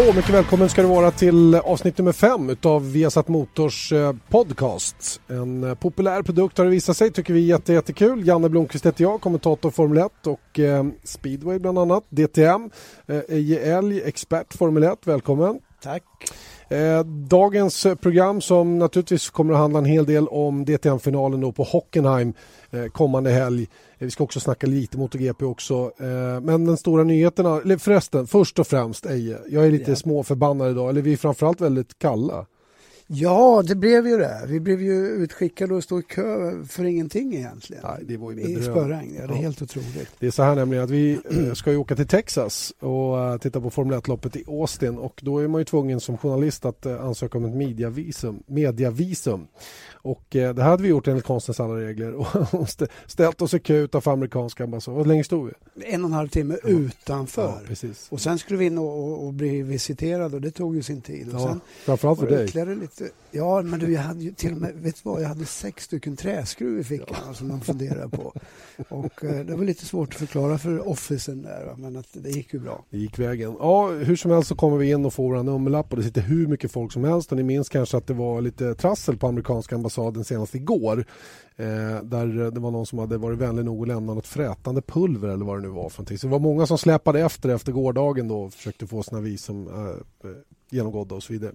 hallå! Mycket välkommen ska du vara till avsnitt nummer fem utav Viasat Motors eh, podcast. En eh, populär produkt har det visat sig, tycker vi är jätte, jättekul. Janne Blomqvist heter jag, kommentator Formel 1 och eh, speedway bland annat. DTM, eh, Eje Elg, expert Formel 1, välkommen. Tack. Eh, dagens program som naturligtvis kommer att handla en hel del om DTM-finalen på Hockenheim eh, kommande helg. Eh, vi ska också snacka lite MotoGP också. Men den stora nyheterna, eller förresten, först och främst Eje, jag är lite ja. småförbannad idag, eller vi är framförallt väldigt kalla. Ja, det blev ju det. Vi blev ju utskickade och stod i kö för ingenting egentligen. Nej, det var ju I spöregn. Ja, det är helt otroligt. Det är så här nämligen att vi eh, ska ju åka till Texas och eh, titta på Formel 1-loppet i Austin och då är man ju tvungen som journalist att eh, ansöka om ett mediavisum. mediavisum. Och det här hade vi gjort enligt konstens alla regler och ställt oss i kö utanför amerikanska ambassaden. Hur länge stod vi? En och en halv timme ja. utanför. Ja, precis. Och sen skulle vi in och, och, och bli visiterade och det tog ju sin tid. Och sen framförallt för dig. Lite, ja, men du, jag hade ju till och med, vet du vad, jag hade sex stycken träskruv i fickan ja. som man funderar på. Och eh, det var lite svårt att förklara för officen där, men att det gick ju bra. Det gick vägen. Ja, hur som helst så kommer vi in och får våra nummerlapp och det sitter hur mycket folk som helst och ni minns kanske att det var lite trassel på amerikanska ambassaden senast igår. Eh, där det var någon som hade varit vänlig nog att lämna något frätande pulver eller vad det nu var för någonting. Så det var många som släpade efter efter gårdagen då och försökte få sina visum eh, eh genomgådda och så vidare.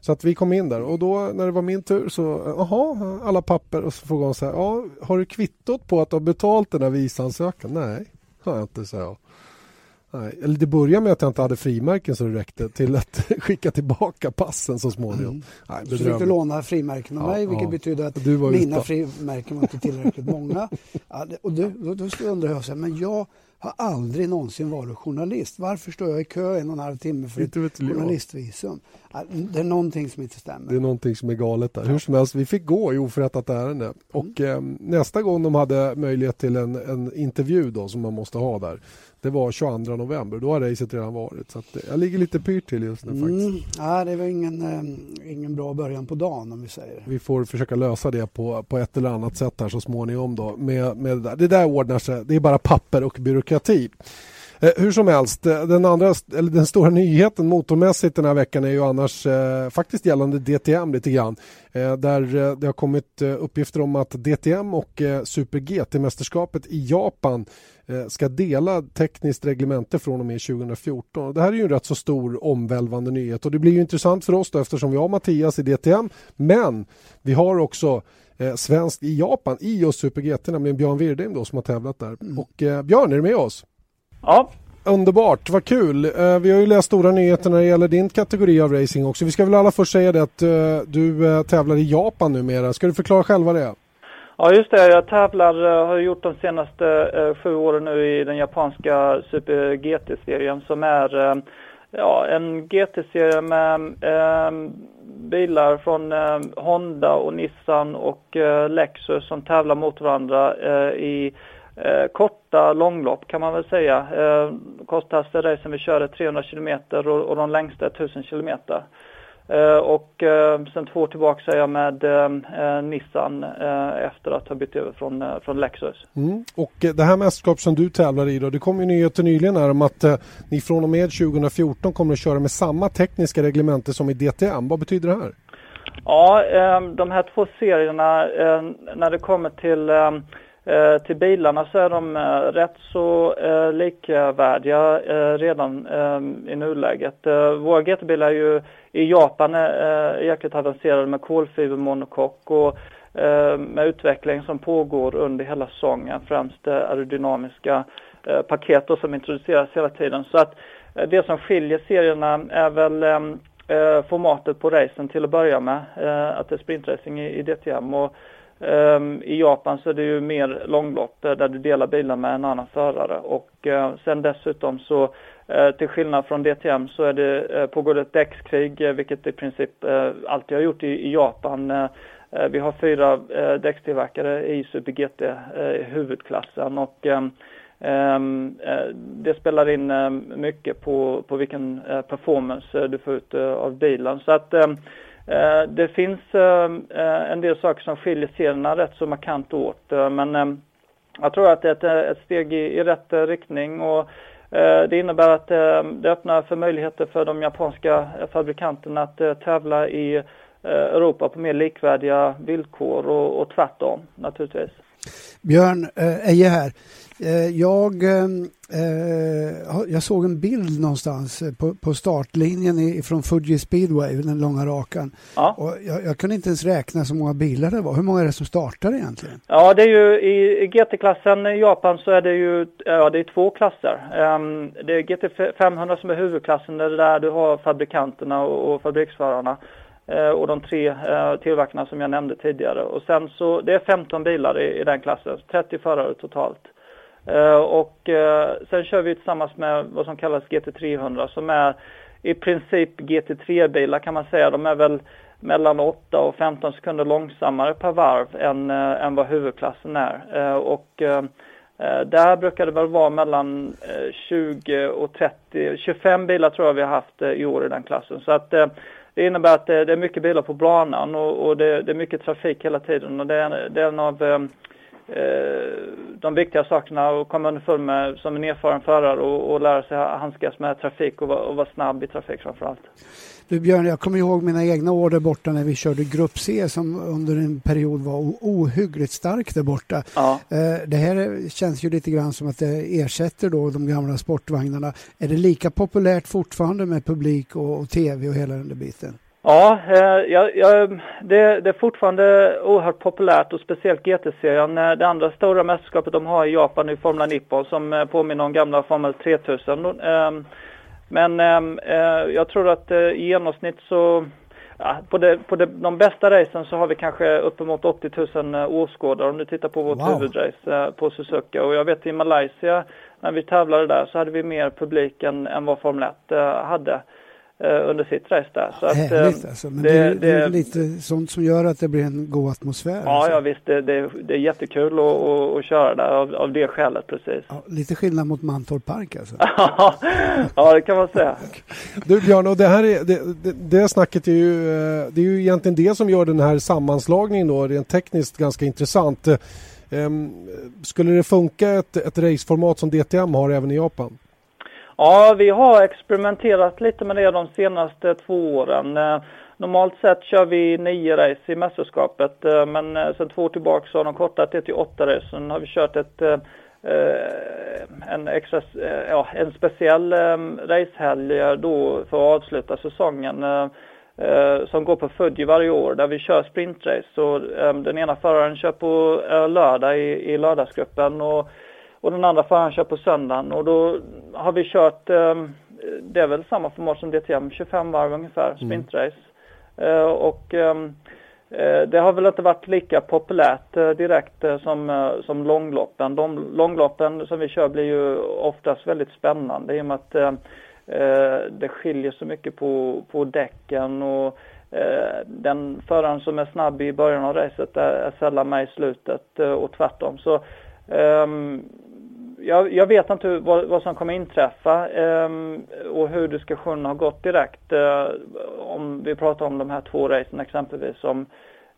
Så att vi kom in där och då när det var min tur så, eh, jaha, alla papper och så frågade hon så här, ja, har du kvittot på att du har betalt den här visansökan? Nej, har jag inte, så jag. Nej. Eller det började med att jag inte hade frimärken så det räckte till att skicka tillbaka passen så småningom. Mm. Nej, så fick du låna frimärken av ja, mig vilket ja. betyder att mina frimärken var inte tillräckligt många. Ja, och då, då, då undrar jag, så här, men jag har aldrig någonsin varit journalist. Varför står jag i kö en och en halv timme för ett journalistvisum? Det är någonting som inte stämmer. Det är någonting som är galet där. Hur som helst, vi fick gå i oförrättat ärende. Mm. Och eh, nästa gång de hade möjlighet till en, en intervju då, som man måste ha där, det var 22 november. Då har racet redan varit. Så att, jag ligger lite pyrt till just nu mm. faktiskt. Ja, det var ingen, eh, ingen bra början på dagen om vi säger. Vi får försöka lösa det på, på ett eller annat sätt här så småningom. Då, med, med det, där. det där ordnar sig. Det är bara papper och byråkrati. Eh, hur som helst, eh, den, andra, eller den stora nyheten motormässigt den här veckan är ju annars eh, faktiskt gällande DTM lite grann. Eh, där eh, det har kommit uppgifter om att DTM och Super GT-mästerskapet i Japan ska dela tekniskt reglemente från och med 2014. Det här är ju en rätt så stor omvälvande nyhet och det blir ju intressant för oss då eftersom vi har Mattias i DTM men vi har också eh, svenskt i Japan i just Super GT, nämligen Björn Wirdheim då som har tävlat där. Mm. Och eh, Björn, är du med oss? Ja. Underbart, vad kul. Uh, vi har ju läst stora nyheter när det gäller din kategori av racing också. Vi ska väl alla först säga det att uh, du uh, tävlar i Japan numera. Ska du förklara själva det? Ja just det, jag tävlar, har gjort de senaste sju åren nu i den japanska Super GT-serien som är ja, en GT-serie med bilar från Honda och Nissan och Lexus som tävlar mot varandra i eh, korta långlopp kan man väl säga. Eh, kortaste racen vi kör är 300 kilometer och, och de längsta är 1000 kilometer. Eh, och eh, sen två år tillbaka är jag med eh, Nissan eh, efter att ha bytt över från, eh, från Lexus. Mm. Och det här mästerskap som du tävlar i då, det kom ju nyheter nyligen här om att ni från och med 2014 kommer att köra med samma tekniska reglemente som i DTM. Vad betyder det här? Ja, de här två serierna när det kommer till Eh, till bilarna så är de eh, rätt så eh, likvärdiga eh, redan eh, i nuläget. Eh, våra GT-bilar är ju i Japan är jäkligt avancerade med kolfibermonokock och med utveckling som pågår under hela säsongen, främst aerodynamiska paket som introduceras hela tiden. Så att det som skiljer serierna är väl formatet på racen till att börja med, att det är sprintracing i DTM och Ehm, I Japan så är det ju mer långlopp eh, där du delar bilar med en annan förare och eh, sen dessutom så eh, till skillnad från DTM så är det, pågår det ett däckskrig vilket i princip alltid har gjort i, Japan. vi har fyra däckstillverkare i Super GT i huvudklassen och ehm, ehm, det spelar in mycket på, på vilken performance du får ut av bilen. Så att Eh, det finns eh, eh, en del saker som skiljer serierna rätt så markant åt men jag tror att det är ett, steg i, rätt riktning och Det innebär att det öppnar för möjligheter för de japanska fabrikanterna att tävla i Europa på mer likvärdiga villkor och, och tvärtom naturligtvis. Björn Eje här. Eh, jag, eh, eh, jag såg en bild någonstans på, på startlinjen från Fuji Speedway, den långa rakan. Ja. Och jag, jag, kunde inte ens räkna så många bilar det var. Hur många är det som startar egentligen? Ja, det är ju i, GT-klassen i Japan så är det ju ja, det är två klasser. Um, det är GT 500 som är huvudklassen, det är där du har fabrikanterna och, och fabriksförarna Eh, och de tre eh, tillverkarna som jag nämnde tidigare. Och sen så, det är 15 bilar i, i den klassen, 30 förare totalt. Eh, och eh, sen kör vi tillsammans med vad som kallas GT300 som är i princip GT3-bilar kan man säga. De är väl mellan 8 och 15 sekunder långsammare per varv än, äh, än vad huvudklassen är. Äh, och äh, där brukar det väl vara mellan 20 och 30, 25 bilar tror jag vi har haft i år i den klassen. Så att det innebär att det, är mycket bilar på banan och, och det, det, är mycket trafik hela tiden och det är, det är en av Eh, de viktiga sakerna att komma underfund med som en erfaren förare och, och lära sig handskas med trafik och, och vara snabb i trafik framförallt. Du Björn, jag kommer ihåg mina egna år där borta när vi körde Grupp C som under en period var ohyggligt stark där borta. Ja. Eh, det här känns ju lite grann som att det ersätter då de gamla sportvagnarna. Är det lika populärt fortfarande med publik och, och tv och hela den där biten? Ja, eh, ja, ja det, det, är fortfarande oerhört populärt och speciellt GT-serien. Eh, det andra stora mästerskapet de har i Japan är Formula Nippon som eh, påminner om gamla Formel 3000. Ehm, men jag tror att i genomsnitt så Ja, på, det, på det, de bästa racen så har vi kanske uppemot 80 000 åskådare om du tittar på vårt wow. huvudrace på Suzuka. Och jag vet i Malaysia när vi tävlade där så hade vi mer publik än, än vad Formel 1 hade. Eh, under sitt race där. Så att, Härligt eh, alltså. Men det, det, det, är lite sånt som gör att det blir en god atmosfär. Ja, alltså. ja visst. Det, det, det är jättekul att, att, att köra där av, av det skälet precis. Ja, lite skillnad mot Mantorp Park alltså. ja, det kan man säga. Du Björn, och det här är, det, det, det snacket är ju, eh, det är ju egentligen det som gör den här sammanslagningen då rent tekniskt ganska intressant. Ehm, skulle det funka ett, ett raceformat som DTM har även i Japan? Ja, vi har experimenterat lite med det de senaste två åren. Eh, normalt sett kör vi nio race i mästerskapet eh, men eh, sen två år tillbaka så har de kortat det till åtta race. Sen har vi kört ett, en, extra, ja, en speciell racehelg då för att avsluta säsongen som går på Fuji varje år där vi kör sprintrace. Och, den ena föraren kör på lördag i, i lördagsgruppen och och den andra föraren kör på söndagen och då har vi kört, eh, det är väl samma format som DTM, 25 varv ungefär, sprintrace. Mm. Eh, och ehm, eh, det har väl inte varit lika populärt eh, direkt eh, som, som långloppen. De långloppen som vi kör blir ju oftast väldigt spännande i och med att det skiljer så mycket på, på däcken och den föraren som är snabb i början av racet är, är sällan med i slutet och tvärtom. Så Um, jag, jag, vet inte vad, vad, som kommer inträffa eh, och hur diskussionen har gått direkt. Eh, om vi pratar om de här två racen exempelvis som,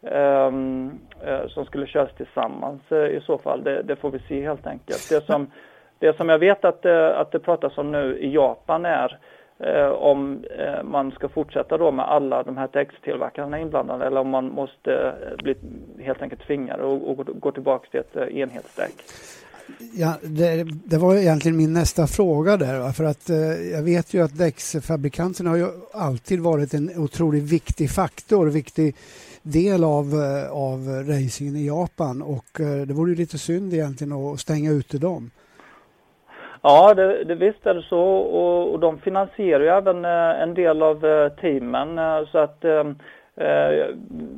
ehm, eh, som skulle köras tillsammans eh, i så fall. Det, det, får vi se helt enkelt. Det som, det som jag vet att, eh, att det pratas om nu i Japan är eh, om man ska fortsätta då med alla de här däckstillverkarna inblandade eller om man måste bli helt enkelt tvingad och, och gå tillbaka till ett enhetsdäck. Ja, det, det, var egentligen min nästa fråga där. Va? För att eh, jag vet ju att däcksfabrikanterna har ju alltid varit en otroligt viktig faktor, viktig del av, eh, av racingen i Japan och eh, det vore ju lite synd egentligen att stänga ute dem. Ja, det, det visst är det så och, och de finansierar ju även eh, en del av eh, teamen eh, så att eh, Eh,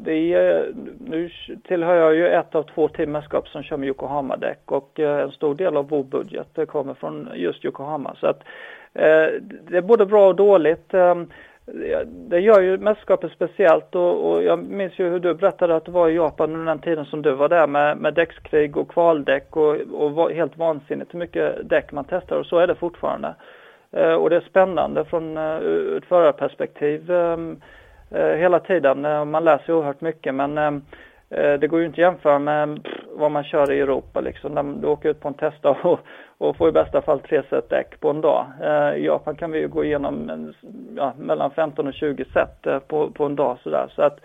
är, nu tillhör jag ju ett av två teammästerskap som kör med Yokohama-däck och eh, en stor del av vår budget eh, kommer från just Yokohama. Så att, eh, det är både bra och dåligt. Eh, det gör ju mästerskapet speciellt och, och, jag minns ju hur du berättade att det var i Japan under den tiden som du var där med, med däckskrig och kvaldäck och, och var helt vansinnigt hur mycket däck man testar och så är det fortfarande. Eh, och det är spännande från ett förarperspektiv. Ehm, Eh, hela tiden. Eh, man läser oerhört mycket men eh, det går ju inte att jämföra med vad man kör i Europa liksom. Du åker ut på en testdag och, och får i bästa fall tre set däck på en dag. I Japan kan vi ju gå igenom en, ja, mellan 15 och 20 set på, på en dag sådär. Så att,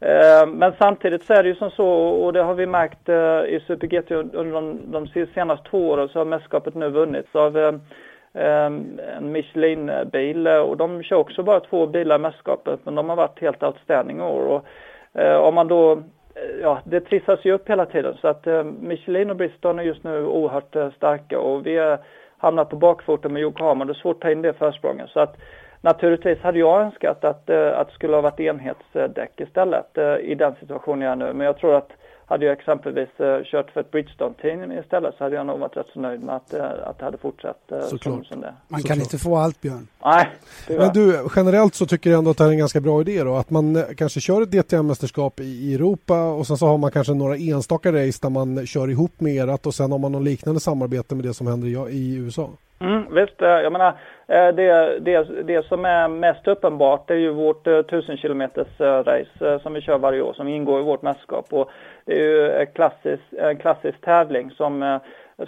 eh, men samtidigt så är det ju som så, och det har vi märkt eh, i Super GT under de, de senaste två åren så har mästerskapet nu vunnits av eh, Ehm, en Michelin-bil eh, och de kör också bara två bilar i mästerskapet men de har varit helt outstanding år. Och, eh, om man då, eh, ja det trissas ju upp hela tiden så att eh, Michelin och Bridgestone är just nu oerhört eh, starka och vi har hamnar på bakfoten med Yokohama, det är svårt att ta in det försprånget. Så att naturligtvis hade jag önskat att, eh, att det skulle ha varit enhetsdäck istället i den situationen jag är nu men jag tror att hade jag exempelvis uh, kört för ett Bridgestone-team istället så hade jag nog varit rätt så nöjd med att, uh, att det hade fortsatt uh, som, som det. Man kan inte få allt Björn. Nej. Men du, generellt så tycker jag ändå att det är en ganska bra idé då att man kanske kör ett DTM-mästerskap i Europa och sen så har man kanske några enstaka race där man kör ihop med erat och sen har man någon liknande samarbete med det som händer i USA. Mm, visst, eh, jag menar eh, det, det, det som är mest uppenbart är ju vårt eh, 1000 km race som vi kör varje år som ingår i vårt mästerskap. Och det är ju en klassisk, en klassisk tävling som,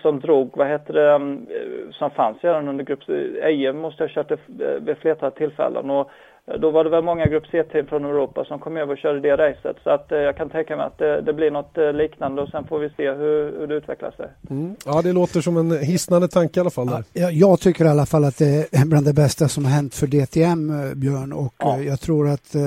som drog, vad heter det, mm, som fanns redan under grupp EM måste ha kört det vid flertal tillfällen och då var det väl många grupp C-team från Europa som kom över och körde det racet. Så att eh, jag kan tänka mig att det, det, blir något eh, liknande och sen får vi se hur, hur det utvecklar sig. Mm. Ja, det låter som en hisnande tanke i alla fall. Där. Ja, jag tycker i alla fall att det är bland det bästa som har hänt för DTM, eh, Björn. Och ja. jag tror att eh,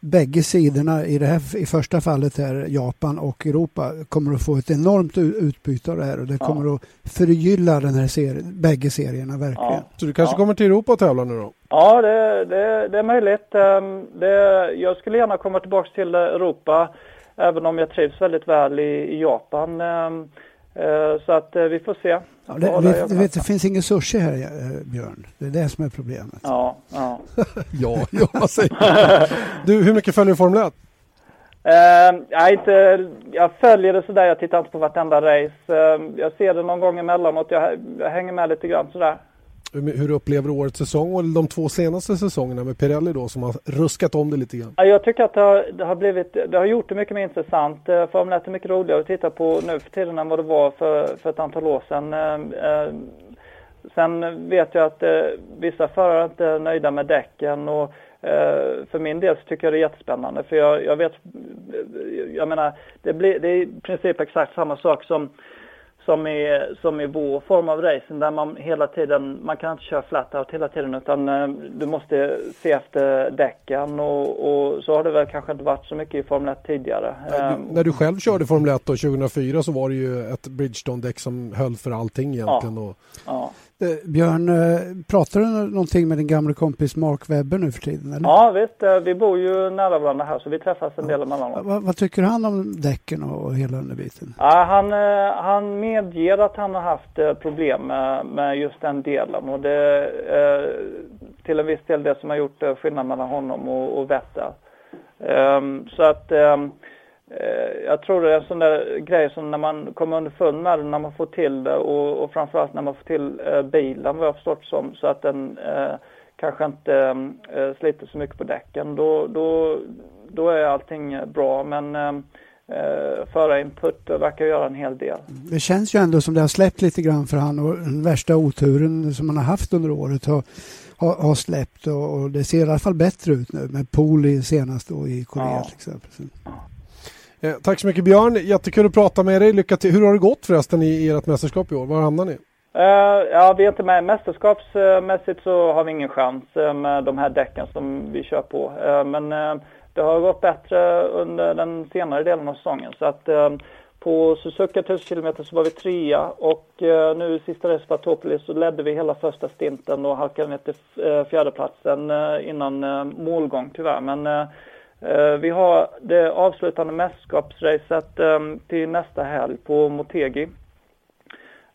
bägge sidorna, i det här i första fallet här, Japan och Europa, kommer att få ett enormt utbyte av det här och det kommer ja. att förgylla den här serien, bägge serierna verkligen. Ja. Så du kanske kommer till Europa och tävlar nu då? Ja, det, det, det är möjligt. Ehm, det, jag skulle gärna komma tillbaka till Europa, även om jag trivs väldigt väl i, i Japan. Ehm, eh, så att eh, vi får se. Ja, det, vet, vet, det finns ingen sushi här, eh, Björn. Det är det som är problemet. Ja, ja. ja, ja säger Du, hur mycket följer du Formel 1? Uh, jag, inte, jag följer det sådär, jag tittar inte på vartenda race. Uh, jag ser det någon gång emellanåt, jag, jag hänger med lite grann sådär. Hur upplever du årets säsong och de två senaste säsongerna med Pirelli då som har ruskat om det lite grann? Jag tycker att det har, det har, blivit, det har gjort det mycket mer intressant. Eh, Formel 1 är mycket roligare att titta på nu för tiden än vad det var för, för ett antal år sedan. Eh, eh, sen vet jag att vissa förare inte är nöjda med däcken och för min del så tycker jag det är jättespännande för jag, jag vet, jag menar det, blir, det är i princip exakt samma sak som som i, som i vår form av racing där man hela tiden, man kan inte köra flat out hela tiden utan eh, du måste se efter däcken och, och, så har det väl kanske inte varit så mycket i Formel 1 tidigare. Du, ehm, när du själv körde Formel 1 då, 2004 så var det ju ett Bridgestone-däck som höll för allting egentligen. Ja, och... ja. Eh, Björn, eh, pratar du någonting med din gamla kompis Mark Webber nu för tiden? Eller? Ja visst, eh, vi bor ju nära varandra här så vi träffas en del emellanåt. Vad, vad tycker han om däcken och hela den biten? Ja, han, han medger att han har haft problem med, med just den delen och det till en viss del det som har gjort skillnad mellan honom och, och Vettel. Um, så att um, Eh, jag tror det är en sån där grej som när man kommer underfund med när man får till det och, och framförallt när man får till eh, bilen vad jag förstått som så att den eh, kanske inte eh, sliter så mycket på däcken. Då, då, då är allting bra men eh, eh förarinput verkar göra en hel del. Det känns ju ändå som det har släppt lite grann för han och den värsta oturen som man har haft under året har, har, har släppt och, och, det ser i alla fall bättre ut nu med Poli senast då i Korea ja. till exempel. Eh, tack så mycket Björn, jättekul att prata med dig. Lycka till. Hur har det gått förresten i ert mästerskap i år? Var hamnar ni? Uh, ja, vi är inte med. Mästerskapsmässigt så har vi ingen chans eh, med de här däcken som vi kör på. Uh, men det har gått bättre under den senare delen av säsongen. Så att på Suzuka 1000 km så var vi trea och nu sista racet på Topolis så ledde vi hela första stinten och halkade ner till fjärdeplatsen innan målgång tyvärr. Men vi har det avslutande mästerskapsracet ehm, till nästa helg på Motegi.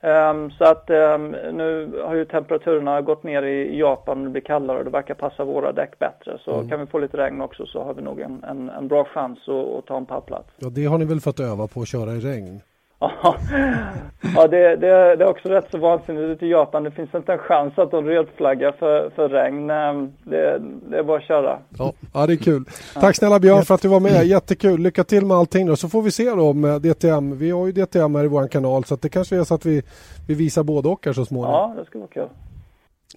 Ehm, så att ehm, nu har ju temperaturerna gått ner i Japan, och det blir kallare och det verkar passa våra däck bättre. Så mm. kan vi få lite regn också så har vi nog en, en, en bra chans att, att ta en pallplats. Ja, det har ni väl fått öva på att köra i regn? Ja det, det, det, är också rätt så vansinnigt ute i Japan. Det finns inte en chans att de rödflaggar för, för regn. Ehm, det, det, är bara att köra. Ja, ja det är kul. Tack snälla Björn för att du var med. Jättekul. Lycka till med allting då. Så får vi se då om eh, DTM. Vi har ju DTM här i vår kanal så att det kanske är så att vi, vi visar både och här så småningom. Ja, det ska vara kul.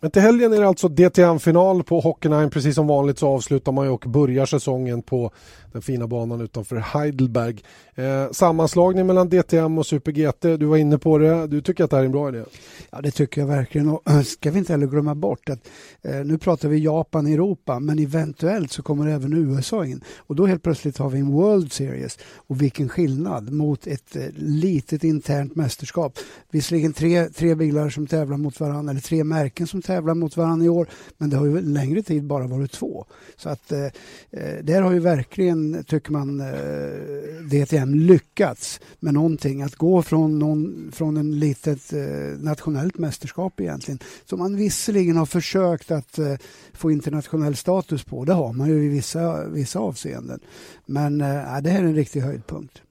Men till helgen är det alltså DTM-final på Hockenheim. Precis som vanligt så avslutar man ju och börjar säsongen på den fina banan utanför Heidelberg. Eh, sammanslagning mellan DTM och Super GT, du var inne på det. Du tycker att det här är en bra idé? Ja, det tycker jag verkligen. Och eh, ska vi inte heller glömma bort att eh, nu pratar vi Japan, Europa, men eventuellt så kommer även USA in. Och då helt plötsligt har vi en World Series. Och vilken skillnad mot ett eh, litet internt mästerskap. Visserligen tre, tre bilar som tävlar mot varandra, eller tre märken som tävlar mot varandra i år, men det har ju längre tid bara varit två. Så att eh, eh där har ju verkligen, tycker man, eh, DTM lyckats med någonting. Att gå från, någon, från en litet eh, nationellt mästerskap egentligen, som man visserligen har försökt att eh, få internationell status på. Det har man ju i vissa, vissa avseenden. Men eh, det här är en riktig höjdpunkt.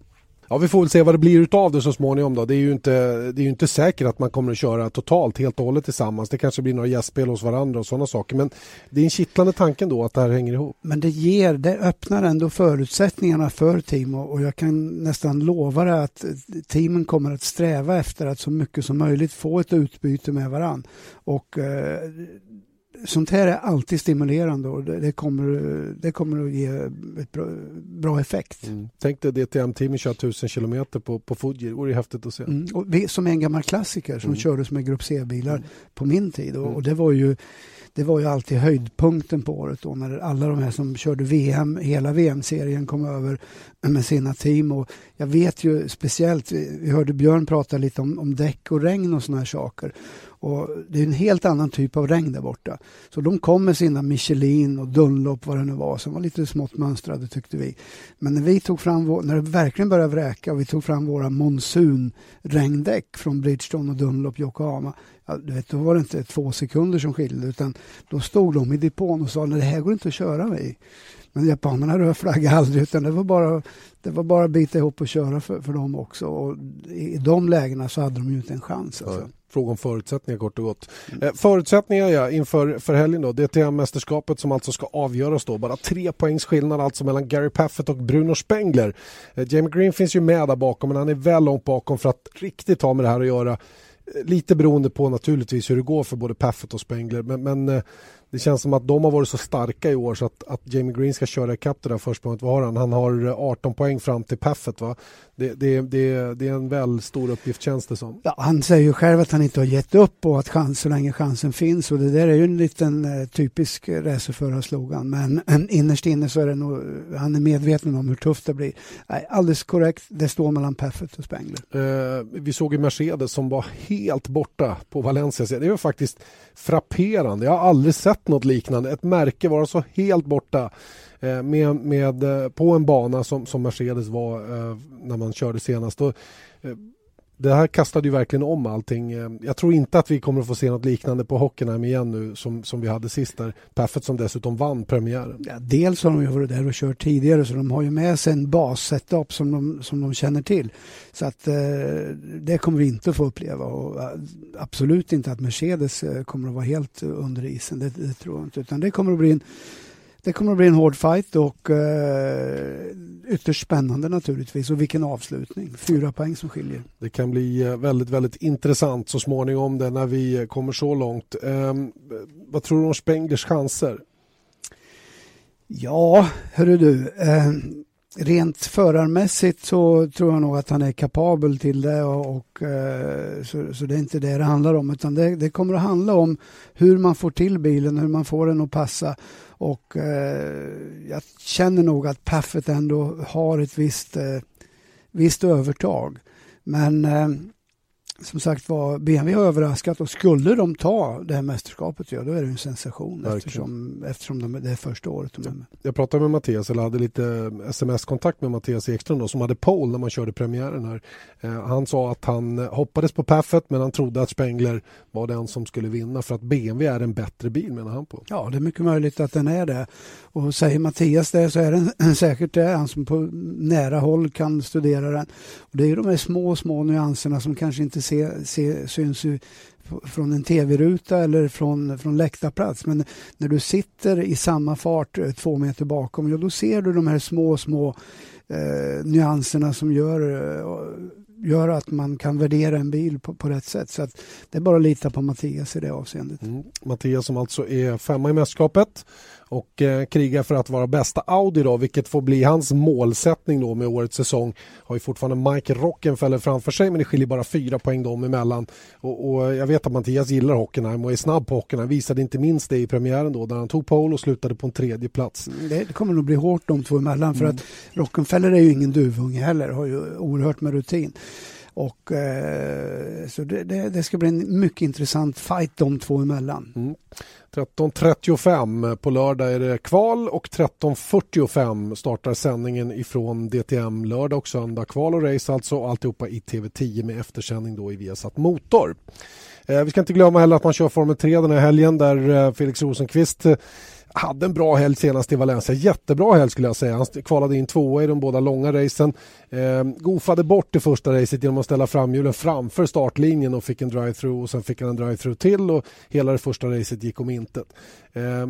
Ja, vi får väl se vad det blir utav det så småningom då. Det är ju inte, det är ju inte säkert att man kommer att köra totalt helt och hållet tillsammans. Det kanske blir några gästspel hos varandra och sådana saker. Men det är en kittlande tanke då att det här hänger ihop. Men det ger, det öppnar ändå förutsättningarna för team och, och jag kan nästan lova det att teamen kommer att sträva efter att så mycket som möjligt få ett utbyte med varandra. Och eh, sånt här är alltid stimulerande och det, det, kommer, det kommer att ge ett bra, bra effekt. Mm. Tänk dig DTM-teamet kör tusen kilometer på, på Fuji, det vore häftigt att se. Mm. Och vi, som en gammal klassiker som mm. kördes med Grupp C-bilar mm. på min tid och, och, det var ju det var ju alltid höjdpunkten på året då när alla de här som körde VM, hela VM-serien kom över med sina team och jag vet ju speciellt, vi hörde Björn prata lite om, om däck och regn och såna här saker och det är en helt annan typ av regn där borta. Så de kom med sina Michelin och Dunlop vad det nu var som var lite smått mönstrade tyckte vi. Men när vi tog fram, vår, när det verkligen började vräka och vi tog fram våra monsunregndäck från Bridgestone och Dunlop Yokohama. Ja, du vet, då var det inte två sekunder som skilde utan då stod de i depån och sa att det här går inte att köra med. Men japanerna rör flagga aldrig utan det var bara, det var bara att bita ihop och köra för, för dem också. Och I de lägena så hade de ju inte en chans. Alltså. Ja, fråga om förutsättningar kort och gott. Mm. Eh, förutsättningar ja, inför för helgen då. DTM-mästerskapet som alltså ska avgöras då. Bara tre poängs skillnad alltså mellan Gary Paffett och Bruno Spengler. Eh, Jamie Green finns ju med där bakom men han är väl långt bakom för att riktigt ha med det här att göra. Eh, lite beroende på naturligtvis hur det går för både Paffett och Spengler men, men eh, det känns som att de har varit så starka i år så att, att Jamie Green ska köra ikapp det där försprånget. Vad har han? Han har 18 poäng fram till Paffet va? Det, det, det, det är en väl stor uppgift känns det som. Ja, han säger ju själv att han inte har gett upp och att chans, så länge chansen finns och det där är ju en liten eh, typisk racerförarslogan men eh, innerst inne så är det nog, han är medveten om hur tufft det blir. Nej, alldeles korrekt, det står mellan Paffet och Spengler. Eh, vi såg ju Mercedes som var helt borta på Valencia. Det var faktiskt frapperande. Jag har aldrig sett något liknande. Ett märke vara så helt borta eh, med, med, eh, på en bana som, som Mercedes var eh, när man körde senast. Och, eh, det här kastade ju verkligen om allting. Eh, jag tror inte att vi kommer att få se något liknande på Hockenheim igen nu som, som vi hade sist där. Paffet som dessutom vann premiären. Ja, dels har de ju varit där och kört tidigare så de har ju med sig en bas-setup som de, som de känner till. Så att eh, det kommer vi inte få uppleva och eh, absolut inte att Mercedes eh, kommer att vara helt under isen. Det, det tror jag inte utan det kommer att bli en det kommer att bli en hård fight och eh, ytterst spännande naturligtvis. Och vilken avslutning. Fyra poäng som skiljer. Det kan bli eh, väldigt, väldigt intressant så småningom det när vi kommer så långt. Eh, vad tror du om Spenglers chanser? Ja, hörru du. Eh, rent förarmässigt så tror jag nog att han är kapabel till det och, och eh, så, så, det är inte det det handlar om utan det, det, kommer att handla om hur man får till bilen, hur man får den att passa och eh, jag känner nog att Paffet ändå har ett visst, eh, visst övertag. Men eh, som sagt var, BMW har överraskat och skulle de ta det här mästerskapet, ja, då är det en sensation eftersom, eftersom de, det är första året de är med. Jag pratade med Mattias, eller hade lite sms-kontakt med Mattias Ekström då, som hade pole när man körde premiären här. Eh, han sa att han hoppades på Paffet men han trodde att Spengler var den som skulle vinna för att BMW är en bättre bil menar han på. Ja, det är mycket möjligt att den är det. Och säger Mattias det så är den säkert det. Han som på nära håll kan studera den. Och det är de här små, små nyanserna som kanske inte se, se, syns ju från en tv-ruta eller från, från läktarplats. Men när du sitter i samma fart eh, två meter bakom, ja, då ser du de här små, små eh, nyanserna som gör, eh, gör att man kan värdera en bil på, på rätt sätt. Så att det är bara att lita på Mattias i det avseendet. Mm. Mattias som alltså är femma i mästerskapet och eh, krigar för att vara bästa Audi då, vilket får bli hans målsättning då med årets säsong. Har ju fortfarande Michael Rockenfeller framför sig men det skiljer bara fyra poäng dem emellan. Och, och jag vet att Mattias gillar Hockenheim och är snabb på Hockenheim. Visade inte minst det i premiären då där han tog pole och slutade på en tredje plats. Mm, det kommer nog bli hårt de två emellan för mm. att Rockenfeller är ju ingen duvunge heller, har ju oerhört med rutin. Och, eh, så det, det, det, ska bli en mycket intressant fight de två emellan. Mm. 13.35 eh, på lördag är det kval och 13.45 startar sändningen ifrån DTM lördag och söndag. Kval och race alltså alltihopa i TV10 med eftersändning då i Viasat Motor. Eh, vi ska inte glömma heller att man kör Formel 3 den här helgen där eh, Felix Rosenqvist eh, hade en bra helg senast i Valencia. Jättebra helg skulle jag säga. Han kvalade in tvåa i de båda långa racen. Eh, gofade bort det första racet genom att ställa framhjulen framför startlinjen och fick en drive-through och sen fick han en drive-through till och hela det första racet gick om intet. Eh,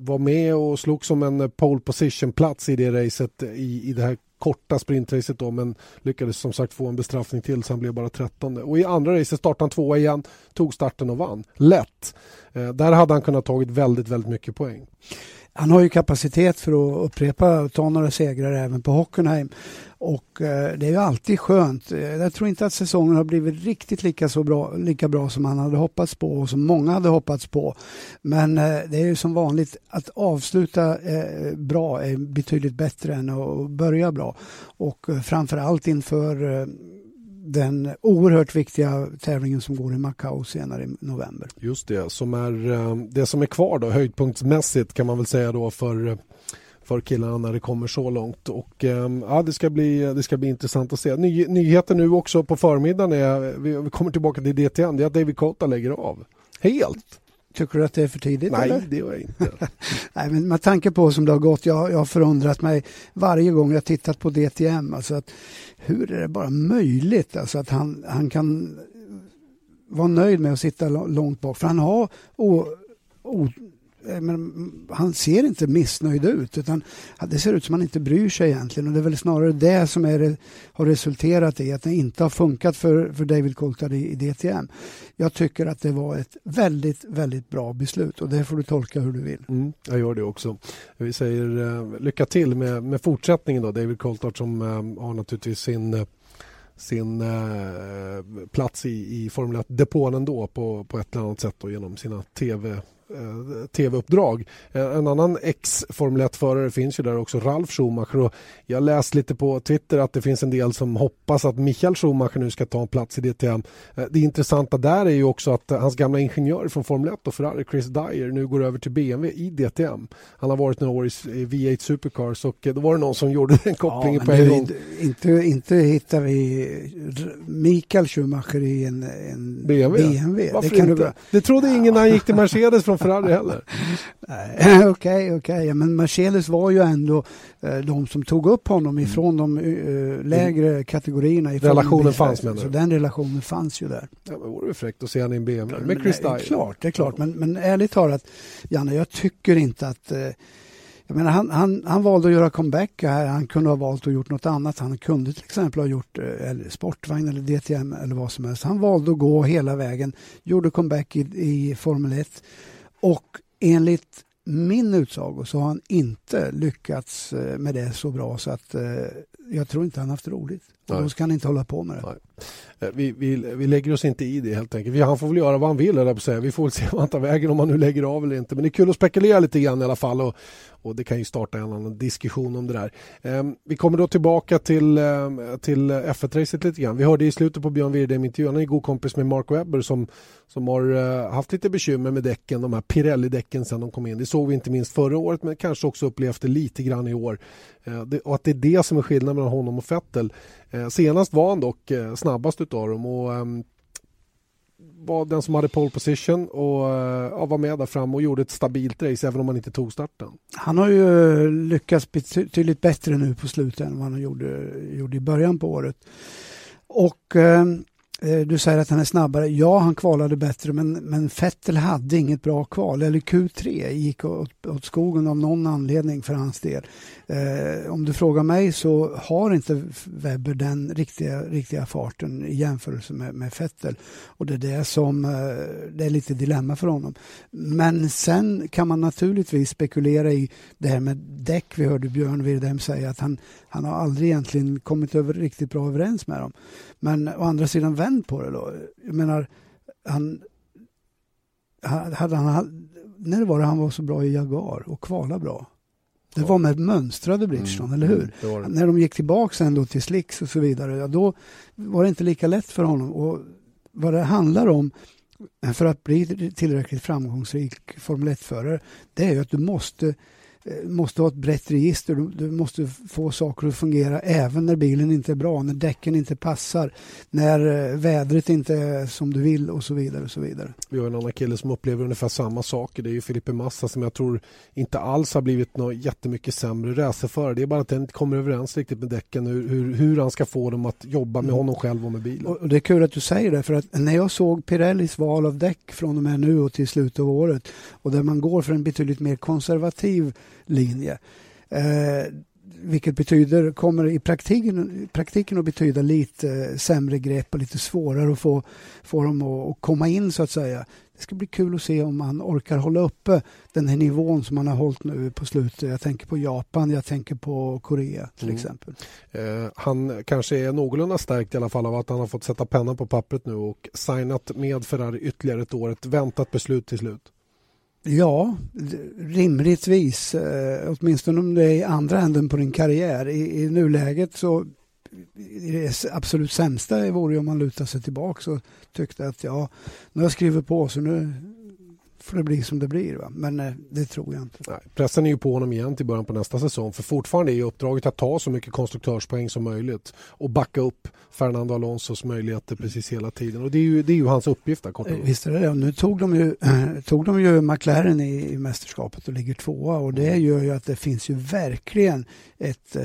var med och slog som en pole position-plats i det racet i, i det här korta sprintracet då men lyckades som sagt få en bestraffning till så han blev bara 13. Och i andra racet startade han tvåa igen, tog starten och vann. Lätt. Eh, där hade han kunnat tagit väldigt, väldigt mycket poäng. Han har ju kapacitet för att upprepa och ta några segrar även på Hockenheim. Och eh, det är ju alltid skönt. Eh, jag tror inte att säsongen har blivit riktigt lika, så bra, lika bra som han hade hoppats på och som många hade hoppats på. Men eh, det är ju som vanligt att avsluta eh, bra är betydligt bättre än att börja bra. Och eh, framförallt framför allt inför eh, den oerhört viktiga tävlingen som går i Macao senare i november. Just det, som är eh, det som är kvar då höjdpunktsmässigt kan man väl säga då för eh, för killarna när det kommer så långt. Och, eh, ja, det, ska bli, det ska bli intressant att se. Ny, nyheten nu också på förmiddagen är, vi, kommer tillbaka till DTM, det är att David Kota lägger av. Helt. Tycker du att det är för tidigt? Nej, eller? det gör jag inte. Nej, men med tanke på som det har gått, jag, jag har förundrat mig varje gång jag tittat på DTM. Alltså att, hur är det bara möjligt alltså att han, han kan vara nöjd med att sitta långt bak? För han har o, o, Eh, men han ser inte missnöjd ut utan det ser ut som att han inte bryr sig egentligen och det är väl snarare det som är, har resulterat i att det inte har funkat för, för David Coulthard i, i DTM. Jag tycker att det var ett väldigt, väldigt bra beslut och det får du tolka hur du vill. Mm, jag gör det också. Vi säger uh, lycka till med, med fortsättningen då, David Coulthard som uh, har naturligtvis sin uh, sin eh, plats i, i Formel 1-depån ändå på, på ett eller annat sätt då, genom sina tv Eh, tv-uppdrag. Eh, en annan ex-Formel 1-förare finns ju där också, Ralf Schumacher. Och jag läst lite på Twitter att det finns en del som hoppas att Michael Schumacher nu ska ta en plats i DTM. Eh, det intressanta där är ju också att hans gamla ingenjör från Formel 1 och Ferrari, Chris Dyer, nu går över till BMW i DTM. Han har varit några år i V8 Supercars och då var det någon som gjorde den kopplingen ja, på en gång. Inte, inte, inte hittar vi Michael Schumacher i en, en BMW. BMW. Varför det, kan inte? Du... det trodde ingen när han gick till Mercedes från Ferrari heller. Okej, okej. Okay, okay. Men Mercedes var ju ändå eh, de som tog upp honom mm. ifrån de lägre mm. kategorierna. Relationen fanns menar Så den relationen fanns ju där. Ja, men vore det fräckt att se honom i en BMW med Chris Dyer. Klart, det är klart. Men, men ärligt talat, Janne, jag tycker inte att uh, jag menar, han, han, han valde att göra comeback här. Han kunde ha valt att gjort något annat. Han kunde till exempel ha gjort eller sportvagn eller DTM eller vad som helst. Han valde att gå hela vägen, gjorde comeback i, i Formel 1 och enligt min utsago så har han inte lyckats eh, med det så bra så att eh, jag tror inte han haft roligt. Och då ska han inte hålla på med det. Nej. Eh, vi, vi, vi lägger oss inte i det helt enkelt. Vi, han får väl göra vad han vill, eller på säga. Vi får väl se vad han tar vägen om han nu lägger av eller inte. Men det är kul att spekulera lite grann i alla fall och, och det kan ju starta en annan diskussion om det där. Um, vi kommer då tillbaka till, um, till F1-racet lite grann. Vi hörde i slutet på Björn Wirdheim-intervjun, han är god kompis med Mark Webber som, som har uh, haft lite bekymmer med däcken, de här Pirelli-däcken sen de kom in. Det såg vi inte minst förra året men kanske också upplevt det lite grann i år. Uh, det, och att det är det som är skillnaden mellan honom och Vettel. Uh, Eh, senast var han dock eh, snabbast utav dem och ehm, var den som hade pole position och eh, var med där fram och gjorde ett stabilt race även om han inte tog starten. Han har ju lyckats betydligt bättre nu på slutet än vad han gjorde, gjorde i början på året. Och ehm, Eh, du säger att han är snabbare. Ja, han kvalade bättre, men, men Vettel hade inget bra kval. Eller Q3 gick åt, åt skogen av någon anledning för hans del. Eh, om du frågar mig så har inte Webber den riktiga, riktiga farten i jämförelse med, med Vettel. Och det är det som eh, det är lite dilemma för honom. Men sen kan man naturligtvis spekulera i det här med däck. Vi hörde Björn Wirdheim säga att han, han har aldrig egentligen kommit över, riktigt bra överens med dem. Men å andra sidan, vänd på det då. Jag menar, han... Hade han när var det han var så bra i Jaguar och kvala bra? Det var med mönstrade Bridgestone, mm, eller hur? Det det. När de gick tillbaka ändå till Slicks och så vidare, ja, då var det inte lika lätt för honom. Och vad det handlar om för att bli tillräckligt framgångsrik Formel 1-förare, det är ju att du måste måste ha ett brett register. Du, måste få saker att fungera även när bilen inte är bra, när däcken inte passar, när eh, vädret inte är som du vill och så vidare. Och så vidare. Vi har en annan kille som upplever ungefär samma saker. Det är ju Filipe Massa som jag tror inte alls har blivit något jättemycket sämre racerförare. Det är bara att den inte kommer överens riktigt med däcken hur, hur, hur han ska få dem att jobba med mm. honom själv och med bilen. Och det är kul att du säger det för att när jag såg Pirellis val av däck från och med nu och till slutet av året och där man går för en betydligt mer konservativ linje. Eh, vilket betyder, kommer i praktiken, praktiken att betyda lite eh, sämre grepp och lite svårare att få, få dem att, att komma in så att säga. Det ska bli kul att se om man orkar hålla uppe den här nivån som man har hållit nu på slutet. Jag tänker på Japan, jag tänker på Korea till mm. exempel. Eh, han kanske är någorlunda stärkt i alla fall av att han har fått sätta pennan på pappret nu och signat med Ferrari ytterligare ett år. Ett väntat beslut till slut. Ja, rimligtvis. Eh, åtminstone om det är i andra änden på din karriär. I, i nuläget så det absolut sämsta vore om man lutar sig tillbaka och tyckte att ja, nu har jag skrivit på så nu, får det bli som det blir. Va? Men eh, det tror jag inte. Nej, pressen är ju på honom igen till början på nästa säsong. För fortfarande är ju uppdraget att ta så mycket konstruktörspoäng som möjligt och backa upp Fernando Alonsos möjligheter precis hela tiden. Och det är ju, det är ju hans uppgift där, kort eh, Visst är det det. Nu tog de ju, tog de ju McLaren i, i mästerskapet och ligger tvåa och det mm. gör ju att det finns ju verkligen ett, äh,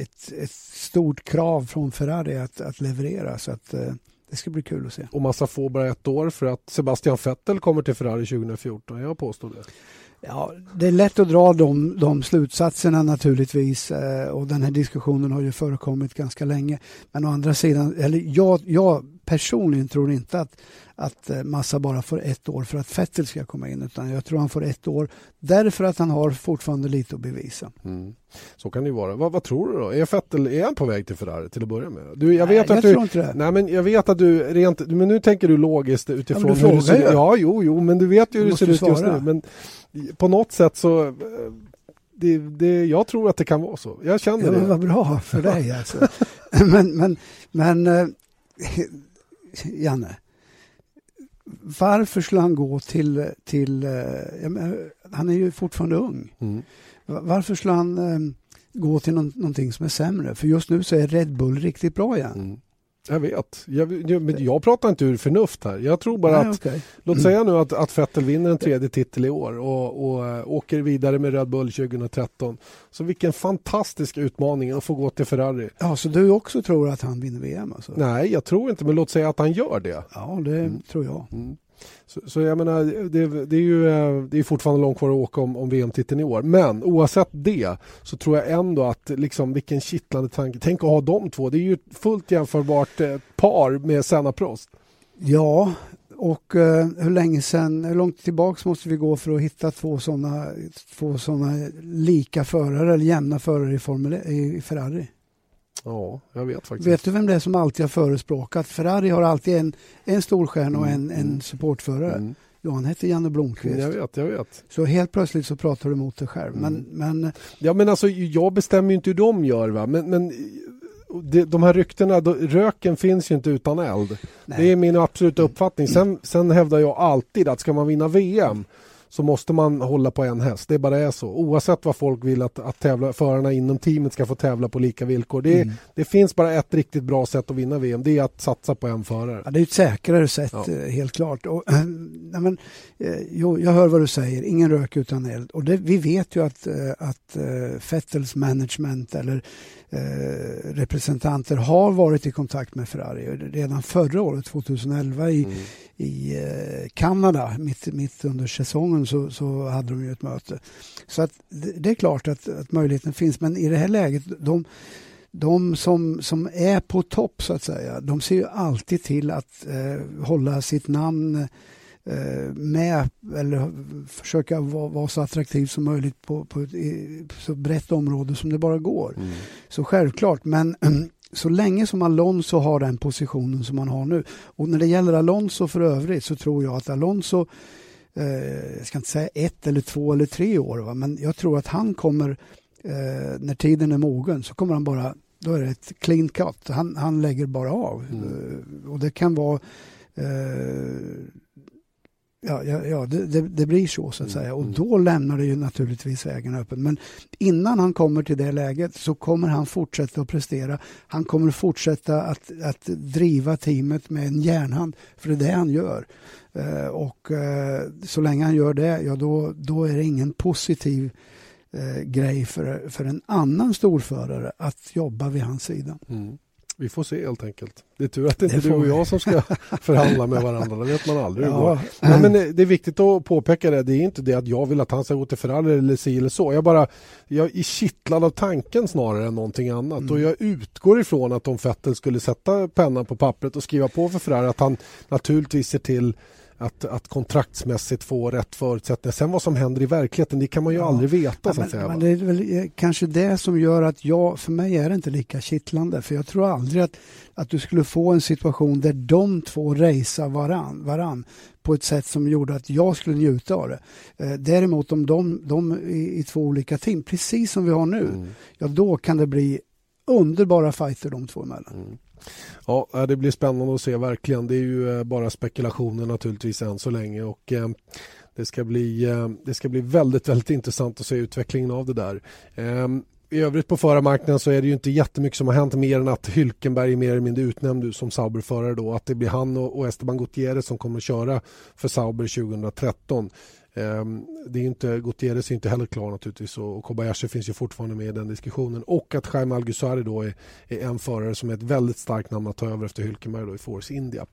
ett, ett stort krav från Ferrari att, att leverera. Så att äh, det ska bli kul att se. Och massa får bara ett år för att Sebastian Vettel kommer till Ferrari 2014. Jag påstår det. Ja, det är lätt att dra de, de slutsatserna naturligtvis eh, och den här diskussionen har ju förekommit ganska länge. Men å andra sidan, eller jag, jag personligen tror inte att, att eh, Massa bara får ett år för att Vettel ska komma in utan jag tror han får ett år därför att han har fortfarande lite att bevisa. Mm. Så kan det ju vara. Vad, vad, tror du då? Är Vettel är han på väg till Ferrari till att börja med? Du, jag vet nej, att jag du, tror inte det. Nej, men jag vet att du rent... Men nu tänker du logiskt utifrån... Ja, men du frågar ju. Ja, jo, jo, men du vet ju hur det ser ut just nu. Men på något sätt så... Eh, det, det, jag tror att det kan vara så. Jag känner ja, det. Vad bra för dig alltså. men, men, men eh, Janne, varför skulle han gå till... till eh, han är ju fortfarande ung. Mm. Varför skulle han gå till någonting som är sämre? För just nu så är Red Bull riktigt bra igen. Mm. Jag vet. Jag, jag, men jag pratar inte ur förnuft här. Jag tror bara Nej, att... Okay. Låt säga nu att, att Vettel vinner en tredje titel i år och, och äh, åker vidare med Red Bull 2013. Så vilken fantastisk utmaning att få gå till Ferrari. Ja, så du också tror att han vinner VM? Alltså? Nej, jag tror inte, men låt säga att han gör det. Ja, det mm. tror jag. Mm. Så, så, jag menar, det, det, är ju eh, det är fortfarande långt kvar att åka om, om VM-titeln i år. Men oavsett det så tror jag ändå att liksom, vilken kittlande tanke. Tänk att ha de två. Det är ju ett fullt jämförbart eh, par med Senna Prost. Ja, och uh, hur länge sen, hur långt tillbaks måste vi gå för att hitta två sådana två såna lika förare eller jämna förare i, Formel, e, i Ferrari? Ja, jag vet faktiskt. Vet du vem det är som alltid har förespråkat? Ferrari har alltid en, en storstjärna och en, mm. en mm. supportförare. Mm. Ja, han heter Janne Blomqvist. Jag vet, jag vet. Så helt plötsligt så pratar du emot dig själv. Men, mm. men... Ja, men alltså jag bestämmer ju inte hur de gör. Va? Men, men de här ryktena, röken finns ju inte utan eld. Nej. Det är min absoluta uppfattning. Sen, sen hävdar jag alltid att ska man vinna VM så måste man hålla på en häst. Det bara är så. Oavsett vad folk vill att, att tävla, förarna inom teamet ska få tävla på lika villkor. Det, mm. det finns bara ett riktigt bra sätt att vinna VM. Det är att satsa på en förare. Ja, det är ett säkrare sätt, ja. Eh, helt klart. Och, äh, men, äh, jo, jag hör vad du säger. Ingen rök utan eld. Och det, vi vet ju att, äh, att äh, Fettels management eller representanter har varit i kontakt med Ferrari redan förra året, 2011 i, mm i eh, Kanada mitt, mitt under säsongen så, så hade de ju ett möte. Så att det är klart att, att möjligheten finns men i det här läget de, de som, som är på topp så att säga de ser ju alltid till att eh, hålla sitt namn eh, med eller försöka vara, vara, så attraktiv som möjligt på, på ett så brett område som det bara går. Mm. Så självklart men så länge som Alonso har den positionen som han har nu. Och när det gäller Alonso för övrigt så tror jag att Alonso, eh, jag ska inte säga ett eller två eller tre år, va? men jag tror att han kommer, eh, när tiden är mogen, så kommer han bara, då är det ett clean cut. Han, han lägger bara av. Mm. Eh, och det kan vara eh, Ja, ja, ja det, det, det, blir så så att säga och mm. då lämnar det ju naturligtvis vägen öppen. Men innan han kommer till det läget så kommer han fortsätta att prestera. Han kommer fortsätta att, att driva teamet med en järnhand, för det är det han gör. Uh, och uh, så länge han gör det, ja då, då är det ingen positiv uh, grej för, för en annan storförare att jobba vid hans sida. Mm. Vi får se helt enkelt. Det är tur att det inte är du och jag som ska förhandla med varandra. Det vet man aldrig ja. Nej, men det är viktigt att påpeka det. Det är inte det att jag vill att han ska gå till Ferrari eller si eller så. Jag, bara, jag är kittlad av tanken snarare än någonting annat. Mm. Och jag utgår ifrån att om Vettel skulle sätta pennan på pappret och skriva på för Ferrari att han naturligtvis ser till att, att kontraktsmässigt få rätt förutsättningar. Sen vad som händer i verkligheten, det kan man ju ja. aldrig veta. Ja, att säga, men det är väl eh, kanske det som gör att jag, för mig är det inte lika kittlande. För jag tror aldrig att, att du skulle få en situation där de två racear varann, varann på ett sätt som gjorde att jag skulle njuta av det. Eh, däremot om de, de i, i, två olika team, precis som vi har nu, mm. ja då kan det bli underbara fighter de två emellan. Mm. Ja, äh, det blir spännande att se verkligen. Det är ju äh, bara spekulationer naturligtvis än så länge och äh, det ska bli, det ska bli väldigt, väldigt intressant att se utvecklingen av det där. Ehm, I övrigt på förarmarknaden så är det ju inte jättemycket som har hänt mer än att Hylkenberg är mer eller mindre utnämnd som Sauberförare då. Att det blir han och Esteban Gutierrez som kommer att köra för Sauber 2013. Ehm, det är inte, Gutierrez är inte heller klar naturligtvis och Kobayashi finns ju fortfarande med i den diskussionen. Och att Jaime Algusari då är, är, en förare som är ett väldigt starkt namn att ta över efter Hülkenberg då i Force India.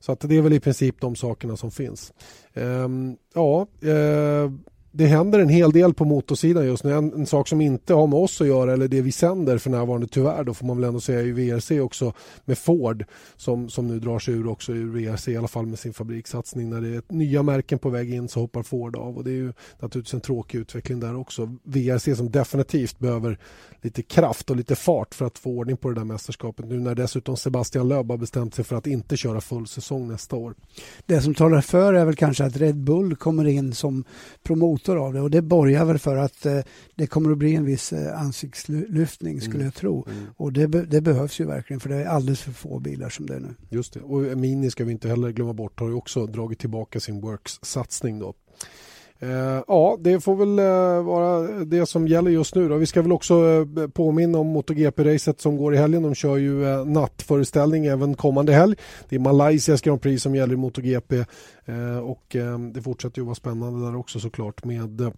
Så att det är väl i princip de sakerna som finns. Ehm, ja, eh, det händer en hel del på motorsidan just nu. En, en, sak som inte har med oss att göra eller det vi sänder för närvarande tyvärr då får man väl ändå säga i VRC också med Ford som, som nu drar sig ur också ur VRC i alla fall med sin fabrikssatsning. När det är nya märken på väg in så hoppar Ford av och det är ju naturligtvis en tråkig utveckling där också. VRC som definitivt behöver lite kraft och lite fart för att få ordning på det där mästerskapet nu när dessutom Sebastian Loeb har bestämt sig för att inte köra full säsong nästa år. Det som talar för är väl kanske att Red Bull kommer in som promotor av det och det borgar väl för att eh, det kommer att bli en viss eh, ansiktslyftning skulle mm. jag tro. Mm. Och det, det, behövs ju verkligen för det är alldeles för få bilar som det är nu. Just det, och Mini ska vi inte heller glömma bort har ju också dragit tillbaka sin Works-satsning då. Eh, ja, det får väl eh, vara det som gäller just nu. Då. Vi ska väl också eh, påminna om MotoGP-racet som går i helgen. De kör ju eh, nattföreställning även kommande helg. Det är Malaysias Grand Prix som gäller i MotoGP eh, och eh, det fortsätter ju vara spännande där också såklart med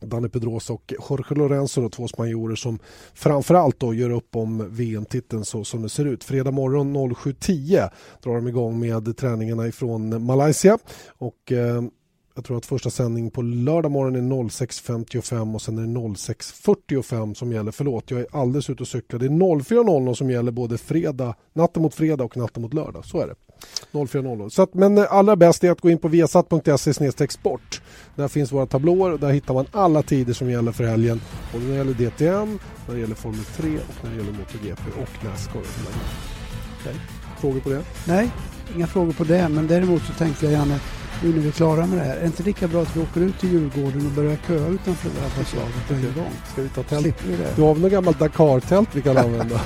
Danny Pedrosa och Jorge Lorenzo, då, två spanjorer som framförallt då gör upp om VM-titeln så som det ser ut. Fredag morgon 07.10 drar de igång med träningarna ifrån Malaysia och jag tror att första sändning på lördag morgon är 06.55 och sen är det 06.45 som gäller. Förlåt, jag är alldeles ute och cyklar. Det är 04.00 som gäller både fredag, natten mot fredag och natten mot lördag. Så är det. 04.00. Så att, men eh, allra bäst är att gå in på viasat.se sport. Där finns våra tablåer och där hittar man alla tider som gäller för helgen. Både när det gäller DTM, när det gäller Formel 3 och när det gäller MotoGP och Nascar. Okay. Frågor på det? Nej, inga frågor på det. Men däremot så tänkte jag gärna nu när vi är klara med det här, är det inte lika bra att vi åker ut till Djurgården och börjar köa utanför det här förslaget på en gång? Ska vi ta tält? Slipper vi det? Du har väl något gammalt Dakar-tält vi kan använda?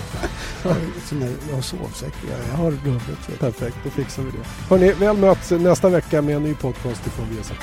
jag har sovsäck, jag har dubbelt. Perfekt, då fixar vi det. Hörni, väl möts nästa vecka med en ny podcast ifrån Viasat.